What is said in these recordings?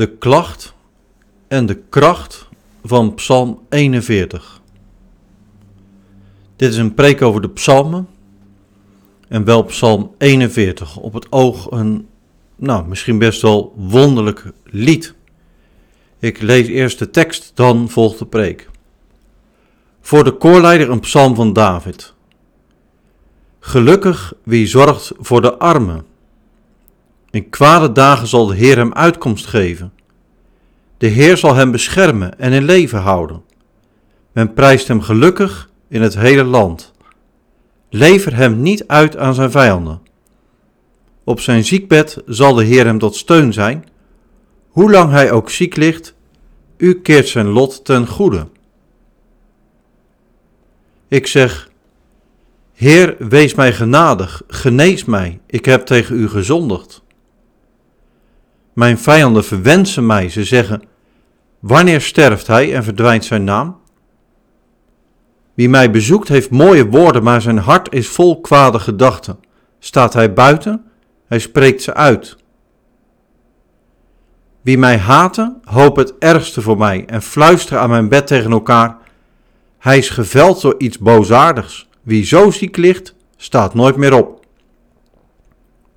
de klacht en de kracht van Psalm 41. Dit is een preek over de psalmen en wel Psalm 41. Op het oog een, nou, misschien best wel wonderlijk lied. Ik lees eerst de tekst, dan volgt de preek. Voor de koorleider een psalm van David. Gelukkig wie zorgt voor de armen. In kwade dagen zal de Heer hem uitkomst geven. De Heer zal hem beschermen en in leven houden. Men prijst hem gelukkig in het hele land. Lever hem niet uit aan zijn vijanden. Op zijn ziekbed zal de Heer hem tot steun zijn. Hoe lang hij ook ziek ligt, u keert zijn lot ten goede. Ik zeg, Heer, wees mij genadig, genees mij, ik heb tegen u gezondigd. Mijn vijanden verwensen mij, ze zeggen, wanneer sterft hij en verdwijnt zijn naam? Wie mij bezoekt heeft mooie woorden, maar zijn hart is vol kwade gedachten. Staat hij buiten, hij spreekt ze uit. Wie mij haten, hoop het ergste voor mij en fluisteren aan mijn bed tegen elkaar. Hij is geveld door iets boosaardigs. Wie zo ziek ligt, staat nooit meer op.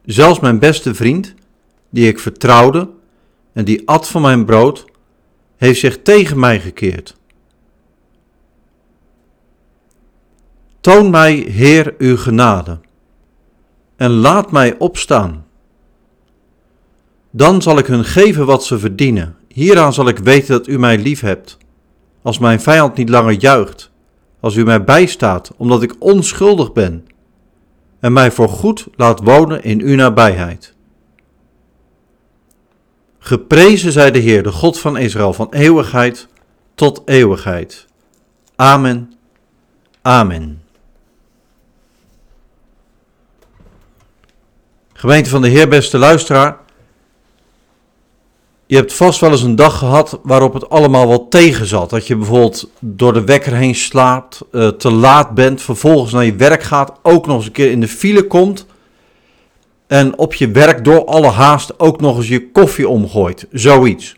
Zelfs mijn beste vriend, die ik vertrouwde en die at van mijn brood, heeft zich tegen mij gekeerd. Toon mij, Heer, uw genade en laat mij opstaan. Dan zal ik hun geven wat ze verdienen. Hieraan zal ik weten dat u mij lief hebt. Als mijn vijand niet langer juicht, als u mij bijstaat, omdat ik onschuldig ben, en mij voor goed laat wonen in uw nabijheid. Geprezen zij de Heer, de God van Israël, van eeuwigheid tot eeuwigheid. Amen. Amen. Gemeente van de Heer, beste luisteraar. Je hebt vast wel eens een dag gehad waarop het allemaal wat tegen zat. Dat je bijvoorbeeld door de wekker heen slaapt, uh, te laat bent, vervolgens naar je werk gaat, ook nog eens een keer in de file komt. En op je werk door alle haast ook nog eens je koffie omgooit. Zoiets.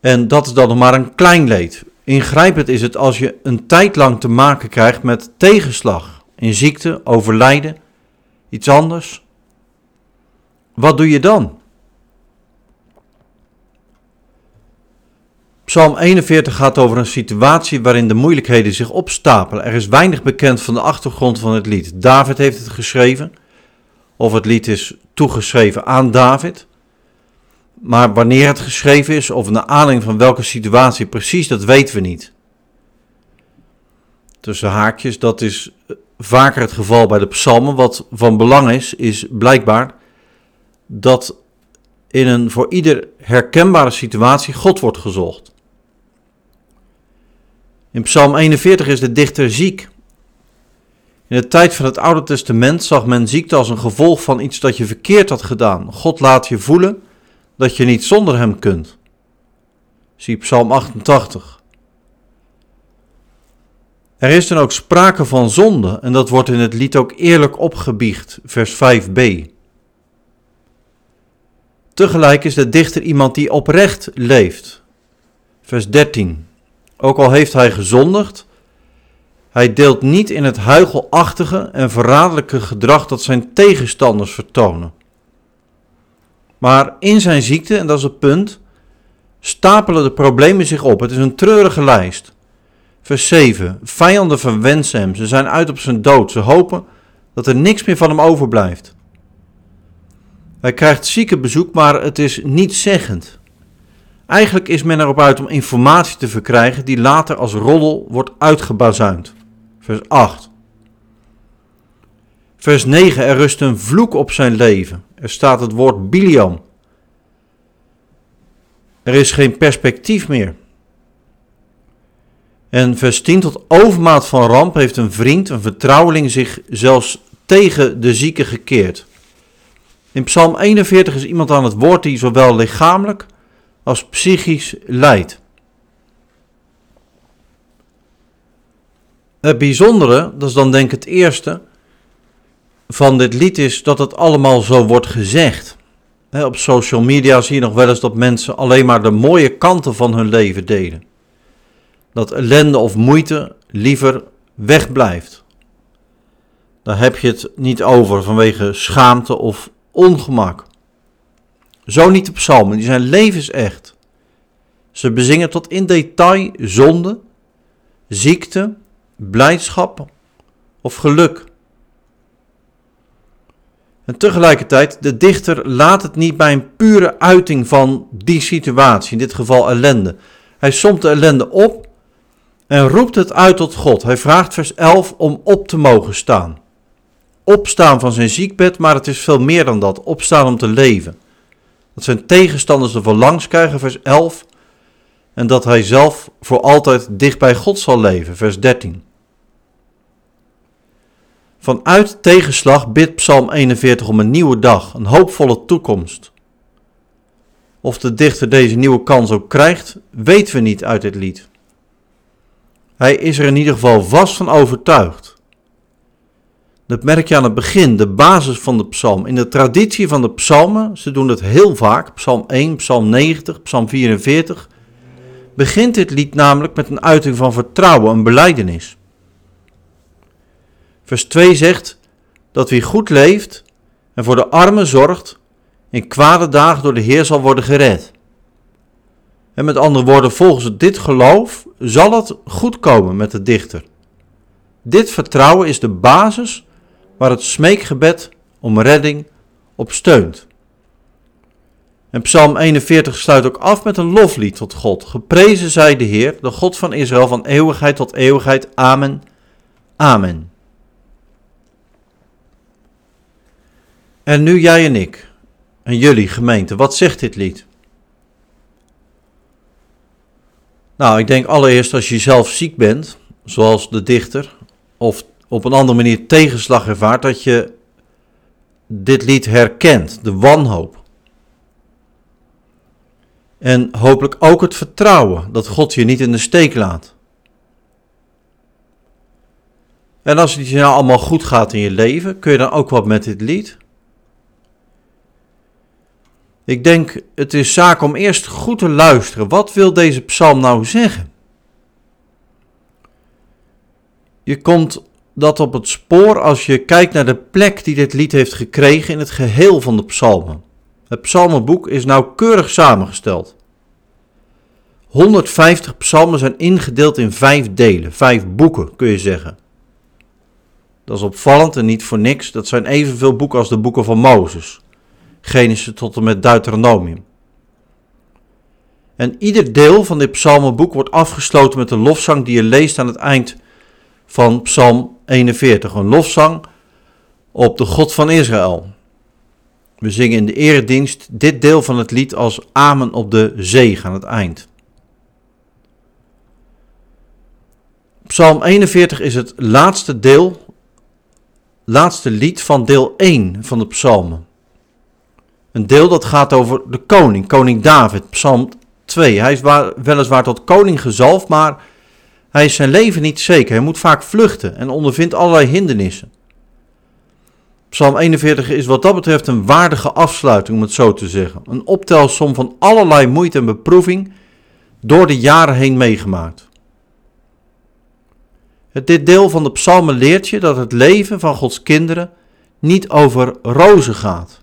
En dat is dan nog maar een klein leed. Ingrijpend is het als je een tijd lang te maken krijgt met tegenslag. In ziekte, overlijden, iets anders. Wat doe je dan? Psalm 41 gaat over een situatie waarin de moeilijkheden zich opstapelen. Er is weinig bekend van de achtergrond van het lied. David heeft het geschreven, of het lied is toegeschreven aan David. Maar wanneer het geschreven is, of naar aanleiding van welke situatie precies, dat weten we niet. Tussen haakjes, dat is vaker het geval bij de psalmen. Wat van belang is, is blijkbaar dat in een voor ieder herkenbare situatie God wordt gezocht. In Psalm 41 is de dichter ziek. In de tijd van het Oude Testament zag men ziekte als een gevolg van iets dat je verkeerd had gedaan. God laat je voelen dat je niet zonder hem kunt. Zie Psalm 88. Er is dan ook sprake van zonde en dat wordt in het lied ook eerlijk opgebiecht, vers 5b. Tegelijk is de dichter iemand die oprecht leeft, vers 13. Ook al heeft hij gezondigd, hij deelt niet in het huigelachtige en verraderlijke gedrag dat zijn tegenstanders vertonen. Maar in zijn ziekte, en dat is het punt, stapelen de problemen zich op. Het is een treurige lijst. Vers 7. Vijanden verwensen hem. Ze zijn uit op zijn dood. Ze hopen dat er niks meer van hem overblijft. Hij krijgt ziekenbezoek, maar het is niet zeggend. Eigenlijk is men erop uit om informatie te verkrijgen die later als roddel wordt uitgebazuind. Vers 8. Vers 9. Er rust een vloek op zijn leven. Er staat het woord Biliam. Er is geen perspectief meer. En vers 10 tot overmaat van ramp heeft een vriend, een vertrouweling, zich zelfs tegen de zieke gekeerd. In Psalm 41 is iemand aan het woord die zowel lichamelijk als psychisch lijdt. Het bijzondere, dat is dan denk ik het eerste van dit lied, is dat het allemaal zo wordt gezegd. op social media zie je nog wel eens dat mensen alleen maar de mooie kanten van hun leven delen. Dat ellende of moeite liever wegblijft. Daar heb je het niet over vanwege schaamte of ongemak. Zo niet de psalmen, die zijn levensecht. Ze bezingen tot in detail zonde, ziekte, blijdschap of geluk. En tegelijkertijd, de dichter laat het niet bij een pure uiting van die situatie, in dit geval ellende. Hij somt de ellende op en roept het uit tot God. Hij vraagt vers 11 om op te mogen staan. Opstaan van zijn ziekbed, maar het is veel meer dan dat. Opstaan om te leven. Dat zijn tegenstanders ervoor langs krijgen, vers 11. En dat hij zelf voor altijd dicht bij God zal leven, vers 13. Vanuit tegenslag bidt Psalm 41 om een nieuwe dag, een hoopvolle toekomst. Of de dichter deze nieuwe kans ook krijgt, weten we niet uit dit lied. Hij is er in ieder geval vast van overtuigd. Dat merk je aan het begin, de basis van de psalm. In de traditie van de psalmen, ze doen het heel vaak, psalm 1, psalm 90, psalm 44, begint dit lied namelijk met een uiting van vertrouwen, een beleidenis. Vers 2 zegt dat wie goed leeft en voor de armen zorgt, in kwade dagen door de Heer zal worden gered. En met andere woorden, volgens dit geloof zal het goed komen met de dichter. Dit vertrouwen is de basis waar het smeekgebed om redding op steunt. En Psalm 41 sluit ook af met een loflied tot God. Geprezen zij de Heer, de God van Israël, van eeuwigheid tot eeuwigheid. Amen. Amen. En nu jij en ik, en jullie gemeente, wat zegt dit lied? Nou, ik denk allereerst als je zelf ziek bent, zoals de dichter, of op een andere manier tegenslag ervaart, dat je dit lied herkent, de wanhoop. En hopelijk ook het vertrouwen dat God je niet in de steek laat. En als het je nou allemaal goed gaat in je leven, kun je dan ook wat met dit lied? Ik denk, het is zaak om eerst goed te luisteren. Wat wil deze psalm nou zeggen? Je komt dat op het spoor als je kijkt naar de plek die dit lied heeft gekregen in het geheel van de psalmen. Het psalmenboek is nauwkeurig samengesteld. 150 psalmen zijn ingedeeld in vijf delen, vijf boeken kun je zeggen. Dat is opvallend en niet voor niks. Dat zijn evenveel boeken als de boeken van Mozes. Genesis tot en met Deuteronomium. En ieder deel van dit psalmenboek wordt afgesloten met een lofzang die je leest aan het eind van Psalm 41. Een lofzang op de God van Israël. We zingen in de eredienst dit deel van het lied als Amen op de zee aan het eind. Psalm 41 is het laatste deel, laatste lied van deel 1 van de psalmen. Een deel dat gaat over de koning, koning David, Psalm 2. Hij is weliswaar tot koning gezalfd, maar hij is zijn leven niet zeker. Hij moet vaak vluchten en ondervindt allerlei hindernissen. Psalm 41 is wat dat betreft een waardige afsluiting, om het zo te zeggen. Een optelsom van allerlei moeite en beproeving door de jaren heen meegemaakt. Dit deel van de psalmen leert je dat het leven van Gods kinderen niet over rozen gaat.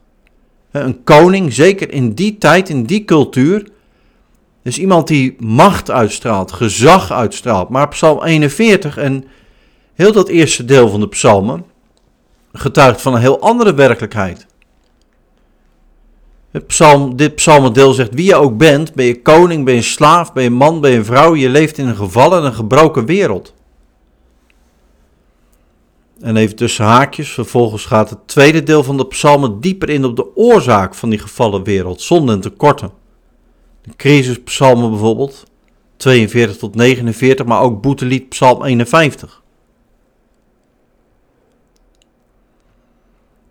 Een koning, zeker in die tijd, in die cultuur, is iemand die macht uitstraalt, gezag uitstraalt. Maar Psalm 41 en heel dat eerste deel van de psalmen getuigt van een heel andere werkelijkheid. Het psalm, dit psalmendeel zegt, wie je ook bent, ben je koning, ben je slaaf, ben je man, ben je vrouw, je leeft in een gevallen en een gebroken wereld. En even tussen haakjes, vervolgens gaat het tweede deel van de psalmen dieper in op de oorzaak van die gevallen wereld, zonde en tekorten. Crisispsalmen bijvoorbeeld, 42 tot 49, maar ook boetelied psalm 51.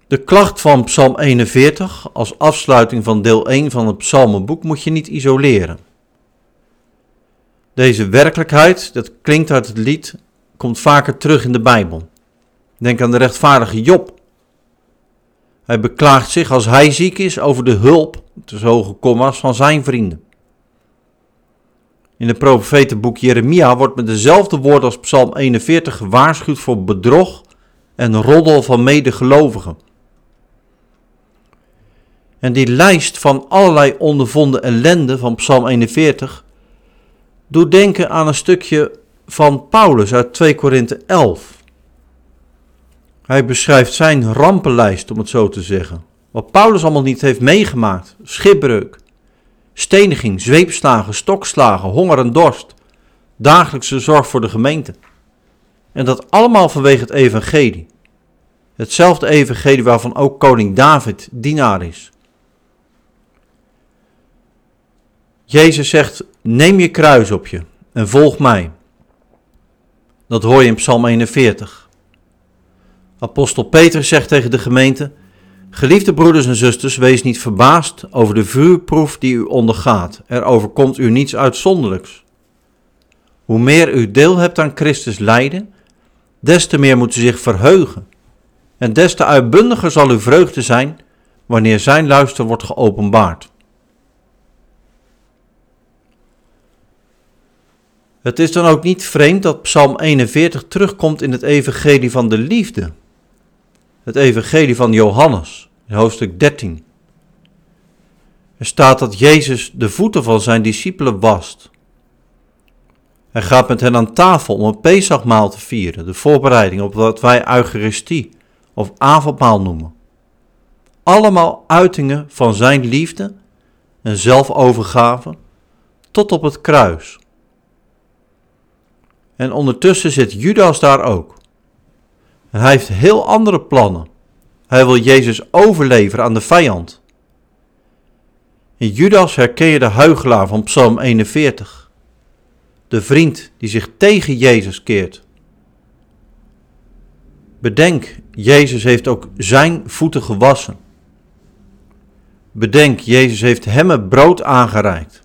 De klacht van psalm 41 als afsluiting van deel 1 van het psalmenboek moet je niet isoleren. Deze werkelijkheid, dat klinkt uit het lied, komt vaker terug in de Bijbel. Denk aan de rechtvaardige Job. Hij beklaagt zich als hij ziek is over de hulp, tussen hoge komma's, van zijn vrienden. In het profetenboek Jeremia wordt met dezelfde woorden als Psalm 41 gewaarschuwd voor bedrog en roddel van medegelovigen. En die lijst van allerlei ondervonden ellende van Psalm 41 doet denken aan een stukje van Paulus uit 2 Korinthe 11. Hij beschrijft zijn rampenlijst, om het zo te zeggen. Wat Paulus allemaal niet heeft meegemaakt: schipbreuk, steniging, zweepslagen, stokslagen, honger en dorst, dagelijkse zorg voor de gemeente. En dat allemaal vanwege het evangelie. Hetzelfde evangelie waarvan ook koning David dienaar is. Jezus zegt: Neem je kruis op je en volg mij. Dat hoor je in Psalm 41. Apostel Petrus zegt tegen de gemeente: Geliefde broeders en zusters, wees niet verbaasd over de vuurproef die u ondergaat. Er overkomt u niets uitzonderlijks. Hoe meer u deel hebt aan Christus lijden, des te meer moet u zich verheugen. En des te uitbundiger zal uw vreugde zijn wanneer zijn luister wordt geopenbaard. Het is dan ook niet vreemd dat Psalm 41 terugkomt in het Evangelie van de Liefde. Het Evangelie van Johannes, hoofdstuk 13. Er staat dat Jezus de voeten van zijn discipelen wast. Hij gaat met hen aan tafel om een Pesachmaal te vieren, de voorbereiding op wat wij Eucharistie of avondmaal noemen. Allemaal uitingen van zijn liefde en zelfovergave tot op het kruis. En ondertussen zit Judas daar ook. Hij heeft heel andere plannen. Hij wil Jezus overleveren aan de vijand. In Judas herken je de huigelaar van Psalm 41. De vriend die zich tegen Jezus keert. Bedenk, Jezus heeft ook zijn voeten gewassen. Bedenk, Jezus heeft hem het brood aangereikt.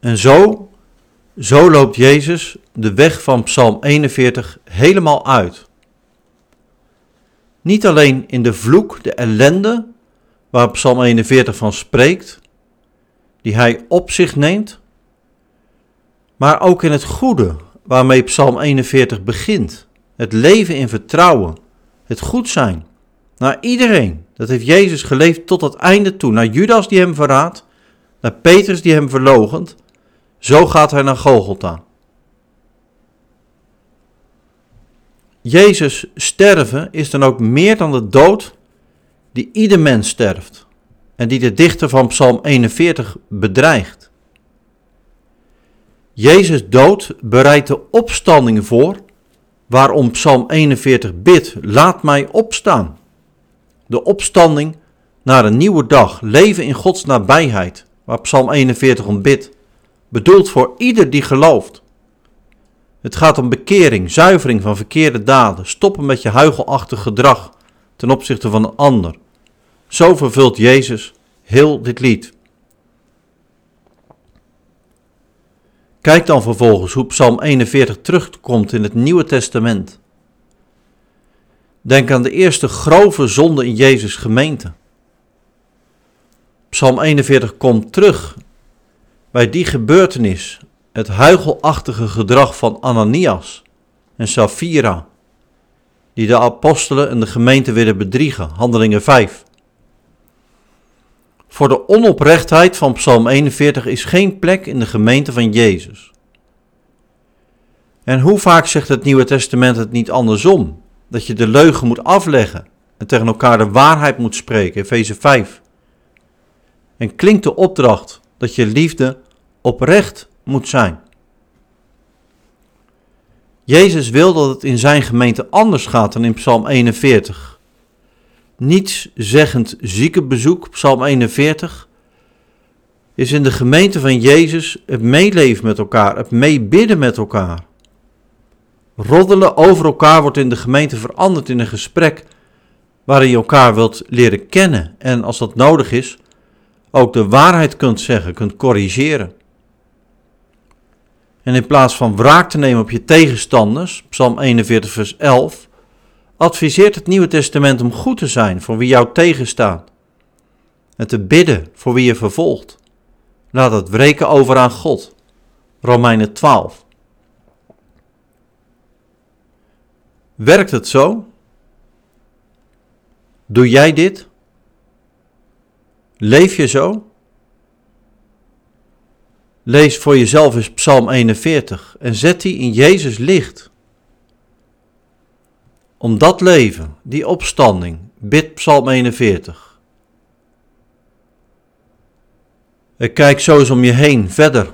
En zo zo loopt Jezus de weg van Psalm 41 helemaal uit. Niet alleen in de vloek, de ellende, waar Psalm 41 van spreekt, die hij op zich neemt, maar ook in het goede waarmee Psalm 41 begint. Het leven in vertrouwen, het goed zijn. Naar iedereen. Dat heeft Jezus geleefd tot het einde toe. Naar Judas die hem verraadt, naar Petrus die hem verlogent, zo gaat hij naar Golgotha. Jezus sterven is dan ook meer dan de dood die ieder mens sterft en die de dichter van Psalm 41 bedreigt. Jezus dood bereidt de opstanding voor waarom Psalm 41 bidt, laat mij opstaan. De opstanding naar een nieuwe dag, leven in Gods nabijheid, waar Psalm 41 om bidt bedoeld voor ieder die gelooft. Het gaat om bekering, zuivering van verkeerde daden, stoppen met je huigelachtig gedrag ten opzichte van een ander. Zo vervult Jezus heel dit lied. Kijk dan vervolgens hoe Psalm 41 terugkomt in het Nieuwe Testament. Denk aan de eerste grove zonde in Jezus' gemeente. Psalm 41 komt terug bij die gebeurtenis, het huigelachtige gedrag van Ananias en Safira, die de apostelen en de gemeente willen bedriegen, handelingen 5. Voor de onoprechtheid van Psalm 41 is geen plek in de gemeente van Jezus. En hoe vaak zegt het Nieuwe Testament het niet andersom? Dat je de leugen moet afleggen en tegen elkaar de waarheid moet spreken, Efeze 5. En klinkt de opdracht dat je liefde oprecht moet zijn. Jezus wil dat het in zijn gemeente anders gaat dan in Psalm 41. Niets zeggend ziekenbezoek, Psalm 41, is in de gemeente van Jezus het meeleven met elkaar, het meebidden met elkaar. Roddelen over elkaar wordt in de gemeente veranderd in een gesprek waarin je elkaar wilt leren kennen en als dat nodig is, ook de waarheid kunt zeggen, kunt corrigeren. En in plaats van wraak te nemen op je tegenstanders, Psalm 41, vers 11, adviseert het Nieuwe Testament om goed te zijn voor wie jou tegenstaat en te bidden voor wie je vervolgt. Laat het wreken over aan God. Romeinen 12. Werkt het zo? Doe jij dit? Leef je zo? Lees voor jezelf eens Psalm 41 en zet die in Jezus licht. Om dat leven, die opstanding, bid Psalm 41. En kijk zo eens om je heen verder.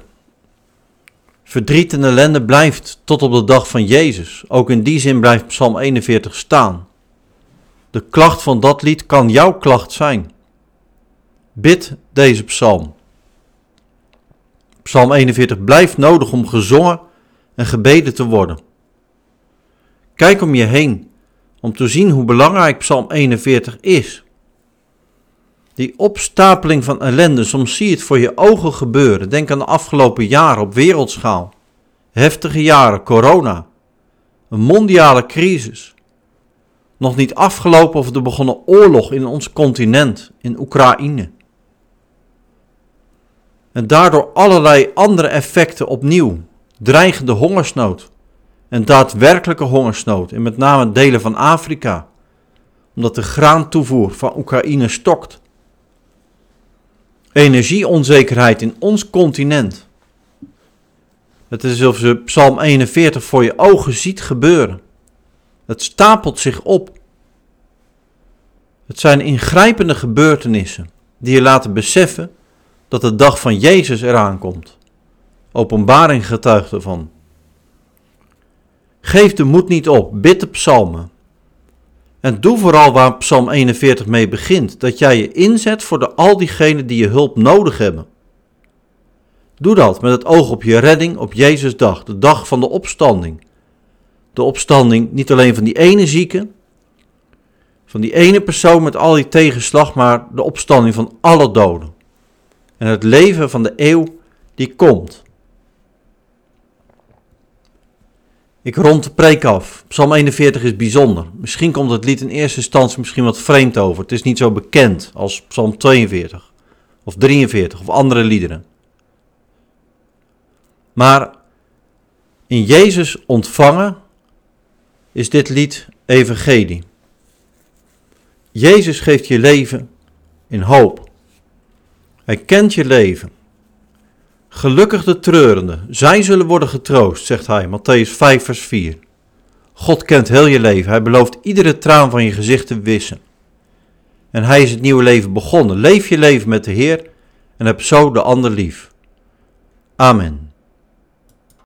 Verdriet en ellende blijft tot op de dag van Jezus. Ook in die zin blijft Psalm 41 staan. De klacht van dat lied kan jouw klacht zijn. Bid deze psalm. Psalm 41 blijft nodig om gezongen en gebeden te worden. Kijk om je heen om te zien hoe belangrijk Psalm 41 is. Die opstapeling van ellende, soms zie je het voor je ogen gebeuren. Denk aan de afgelopen jaren op wereldschaal. Heftige jaren, corona, een mondiale crisis. Nog niet afgelopen of de begonnen oorlog in ons continent, in Oekraïne. En daardoor allerlei andere effecten opnieuw. Dreigende hongersnood en daadwerkelijke hongersnood in met name delen van Afrika, omdat de graantoevoer van Oekraïne stokt energieonzekerheid in ons continent. Het is alsof je Psalm 41 voor je ogen ziet gebeuren. Het stapelt zich op. Het zijn ingrijpende gebeurtenissen die je laten beseffen dat de dag van Jezus eraan komt. Openbaring getuigt ervan. Geef de moed niet op, bid de psalmen. En doe vooral waar Psalm 41 mee begint, dat jij je inzet voor de, al diegenen die je hulp nodig hebben. Doe dat met het oog op je redding op Jezus dag, de dag van de opstanding. De opstanding niet alleen van die ene zieke, van die ene persoon met al die tegenslag, maar de opstanding van alle doden. En het leven van de eeuw die komt. Ik rond de preek af. Psalm 41 is bijzonder. Misschien komt het lied in eerste instantie misschien wat vreemd over. Het is niet zo bekend als Psalm 42 of 43 of andere liederen. Maar in Jezus ontvangen is dit lied evangelie. Jezus geeft je leven in hoop. Hij kent je leven. Gelukkig de treurende, zij zullen worden getroost, zegt hij, Matthäus 5, vers 4. God kent heel je leven, hij belooft iedere traan van je gezicht te wissen. En hij is het nieuwe leven begonnen. Leef je leven met de Heer en heb zo de ander lief. Amen.